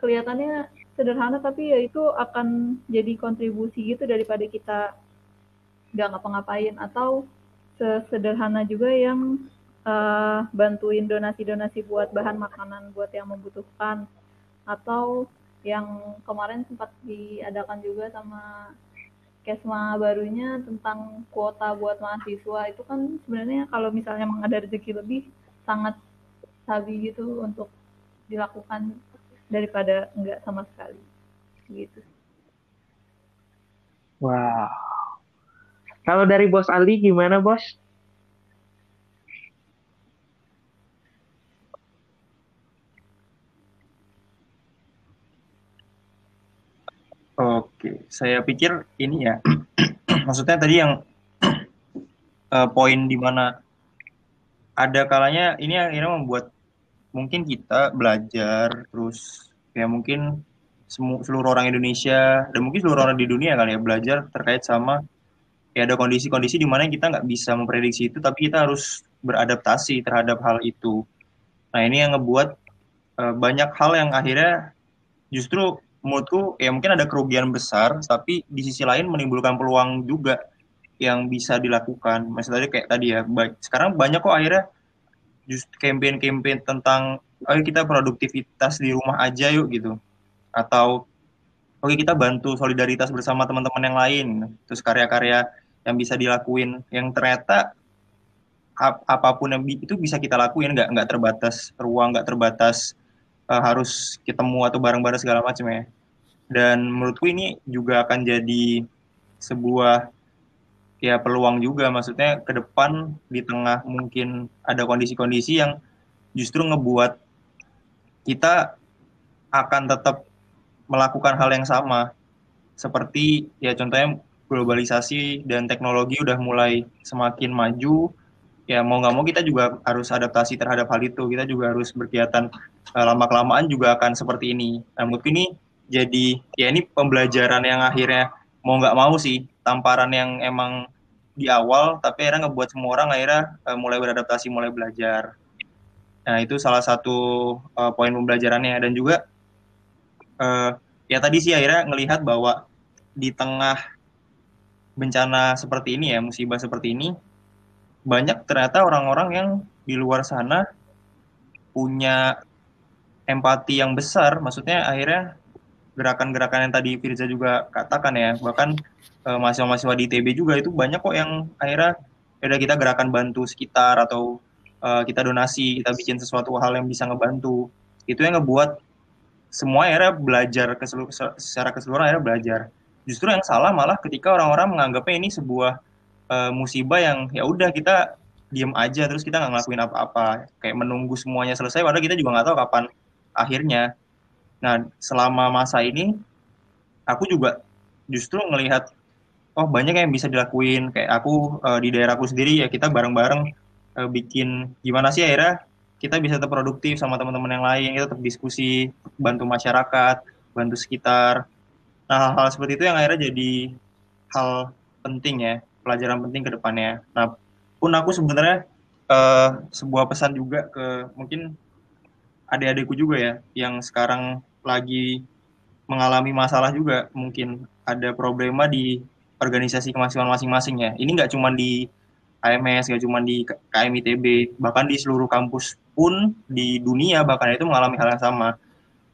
kelihatannya sederhana tapi ya itu akan jadi kontribusi gitu daripada kita nggak ngapa-ngapain. Atau sesederhana juga yang uh, bantuin donasi-donasi buat bahan makanan buat yang membutuhkan atau yang kemarin sempat diadakan juga sama Kesma barunya tentang kuota buat mahasiswa itu kan sebenarnya kalau misalnya memang ada rezeki lebih sangat sabi gitu untuk dilakukan daripada enggak sama sekali gitu. Wow. Kalau dari Bos Ali gimana Bos? Oke, saya pikir ini ya, maksudnya tadi yang uh, poin di mana ada kalanya ini akhirnya membuat mungkin kita belajar terus ya mungkin seluruh orang Indonesia dan mungkin seluruh orang di dunia kali ya belajar terkait sama ya ada kondisi-kondisi di mana kita nggak bisa memprediksi itu tapi kita harus beradaptasi terhadap hal itu. Nah ini yang ngebuat uh, banyak hal yang akhirnya justru menurutku ya mungkin ada kerugian besar tapi di sisi lain menimbulkan peluang juga yang bisa dilakukan maksudnya kayak tadi ya baik sekarang banyak kok akhirnya just campaign-campaign tentang ayo kita produktivitas di rumah aja yuk gitu atau oke kita bantu solidaritas bersama teman-teman yang lain. Terus karya-karya yang bisa dilakuin. Yang ternyata ap apa pun yang itu bisa kita lakuin. Nggak nggak terbatas ruang nggak terbatas uh, harus ketemu atau bareng-bareng segala macam ya. Dan menurutku ini juga akan jadi sebuah ya peluang juga. Maksudnya ke depan di tengah mungkin ada kondisi-kondisi yang justru ngebuat kita akan tetap melakukan hal yang sama. Seperti ya contohnya globalisasi dan teknologi udah mulai semakin maju ya mau nggak mau kita juga harus adaptasi terhadap hal itu. Kita juga harus berkegiatan uh, lama kelamaan juga akan seperti ini. Nah menurutku ini jadi ya ini pembelajaran yang akhirnya mau nggak mau sih tamparan yang emang di awal tapi akhirnya ngebuat semua orang akhirnya uh, mulai beradaptasi mulai belajar. Nah itu salah satu uh, poin pembelajarannya. Dan juga uh, ya tadi sih akhirnya ngelihat bahwa di tengah bencana seperti ini ya musibah seperti ini banyak ternyata orang-orang yang di luar sana punya empati yang besar, maksudnya akhirnya gerakan-gerakan yang tadi Firza juga katakan ya, bahkan eh, mahasiswa-mahasiswa di ITB juga itu banyak kok yang akhirnya ya udah kita gerakan bantu sekitar atau uh, kita donasi, kita bikin sesuatu hal yang bisa ngebantu. Itu yang ngebuat semua akhirnya belajar secara keseluruhan akhirnya belajar. Justru yang salah malah ketika orang-orang menganggapnya ini sebuah uh, musibah yang ya udah kita diem aja terus kita nggak ngelakuin apa-apa. Kayak menunggu semuanya selesai padahal kita juga nggak tahu kapan akhirnya. Nah selama masa ini aku juga justru ngelihat oh banyak yang bisa dilakuin. Kayak aku uh, di daerahku sendiri ya kita bareng-bareng uh, bikin gimana sih akhirnya kita bisa tetap produktif sama teman-teman yang lain kita tetap diskusi bantu masyarakat bantu sekitar nah hal-hal seperti itu yang akhirnya jadi hal penting ya pelajaran penting ke depannya. Nah, pun aku sebenarnya uh, sebuah pesan juga ke mungkin adik-adikku juga ya yang sekarang lagi mengalami masalah juga mungkin ada problema di organisasi kemahasiswaan masing-masing ya. Ini nggak cuma di AMS, nggak cuma di KMITB, bahkan di seluruh kampus pun di dunia bahkan itu mengalami hal yang sama.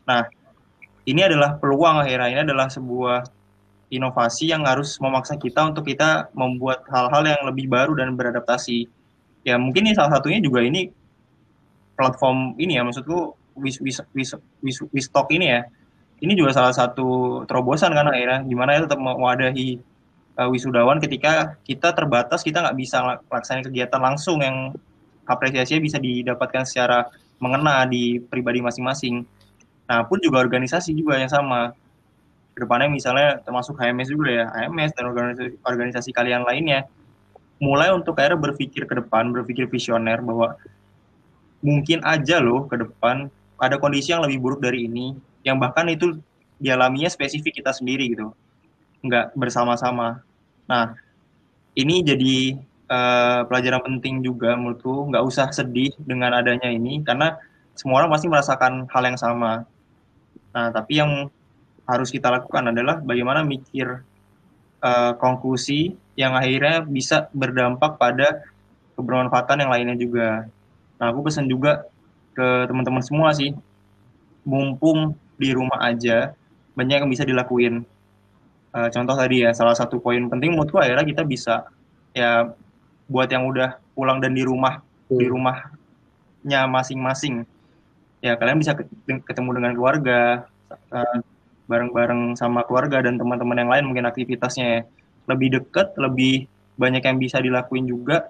Nah, ini adalah peluang akhirnya, ini adalah sebuah inovasi yang harus memaksa kita untuk kita membuat hal-hal yang lebih baru dan beradaptasi. Ya mungkin ini salah satunya juga ini platform ini ya maksudku wis wis wis wis, wis ini ya. Ini juga salah satu terobosan kan akhirnya gimana ya tetap mewadahi uh, wisudawan ketika kita terbatas kita nggak bisa melaksanakan kegiatan langsung yang apresiasinya bisa didapatkan secara mengena di pribadi masing-masing. Nah, pun juga organisasi juga yang sama. Ke depannya misalnya termasuk HMS juga ya HMS dan organisasi, organisasi kalian lainnya mulai untuk akhirnya berpikir ke depan berpikir visioner bahwa mungkin aja loh ke depan ada kondisi yang lebih buruk dari ini yang bahkan itu dialaminya spesifik kita sendiri gitu. Nggak bersama-sama nah ini jadi uh, pelajaran penting juga menurutku nggak usah sedih dengan adanya ini karena semua orang pasti merasakan hal yang sama nah tapi yang harus kita lakukan adalah bagaimana mikir uh, konklusi yang akhirnya bisa berdampak pada kebermanfaatan yang lainnya juga. Nah, aku pesan juga ke teman-teman semua sih, mumpung di rumah aja, banyak yang bisa dilakuin. Uh, contoh tadi ya, salah satu poin penting menurutku akhirnya kita bisa ya buat yang udah pulang dan di rumah hmm. di rumahnya masing-masing. Ya kalian bisa ketemu dengan keluarga, uh, bareng-bareng sama keluarga dan teman-teman yang lain mungkin aktivitasnya lebih dekat, lebih banyak yang bisa dilakuin juga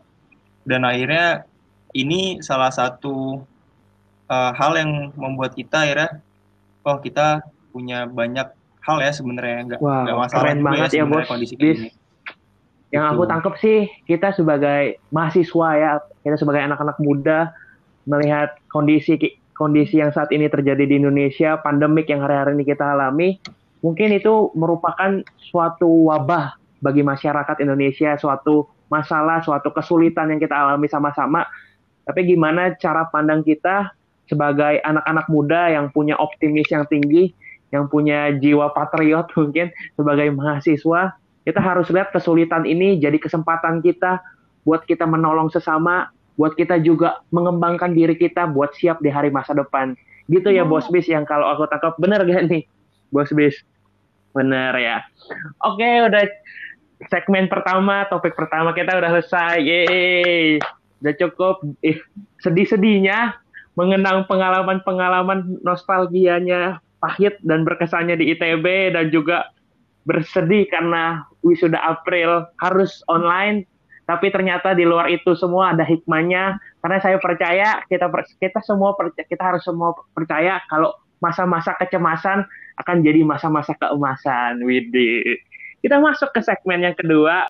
dan akhirnya ini salah satu uh, hal yang membuat kita akhirnya oh kita punya banyak hal ya sebenarnya nggak wow, nggak masalah keren banget ya, ya bos kondisi ini. Yang aku gitu. tangkap sih kita sebagai mahasiswa ya kita sebagai anak-anak muda melihat kondisi kondisi yang saat ini terjadi di Indonesia, pandemik yang hari-hari ini kita alami, mungkin itu merupakan suatu wabah bagi masyarakat Indonesia, suatu masalah, suatu kesulitan yang kita alami sama-sama. Tapi gimana cara pandang kita sebagai anak-anak muda yang punya optimis yang tinggi, yang punya jiwa patriot mungkin sebagai mahasiswa, kita harus lihat kesulitan ini jadi kesempatan kita buat kita menolong sesama, buat kita juga mengembangkan diri kita buat siap di hari masa depan. Gitu ya. Bos Bis, yang kalau aku tangkap bener gak nih, Bos Bis? Bener ya. Oke, udah segmen pertama, topik pertama kita udah selesai. Yeay. Udah cukup eh, sedih-sedihnya mengenang pengalaman-pengalaman nostalgianya pahit dan berkesannya di ITB dan juga bersedih karena wisuda April harus online. Tapi ternyata di luar itu semua ada hikmahnya. Karena saya percaya kita kita semua percaya, kita harus semua percaya kalau masa-masa kecemasan akan jadi masa-masa keemasan Widi. Kita masuk ke segmen yang kedua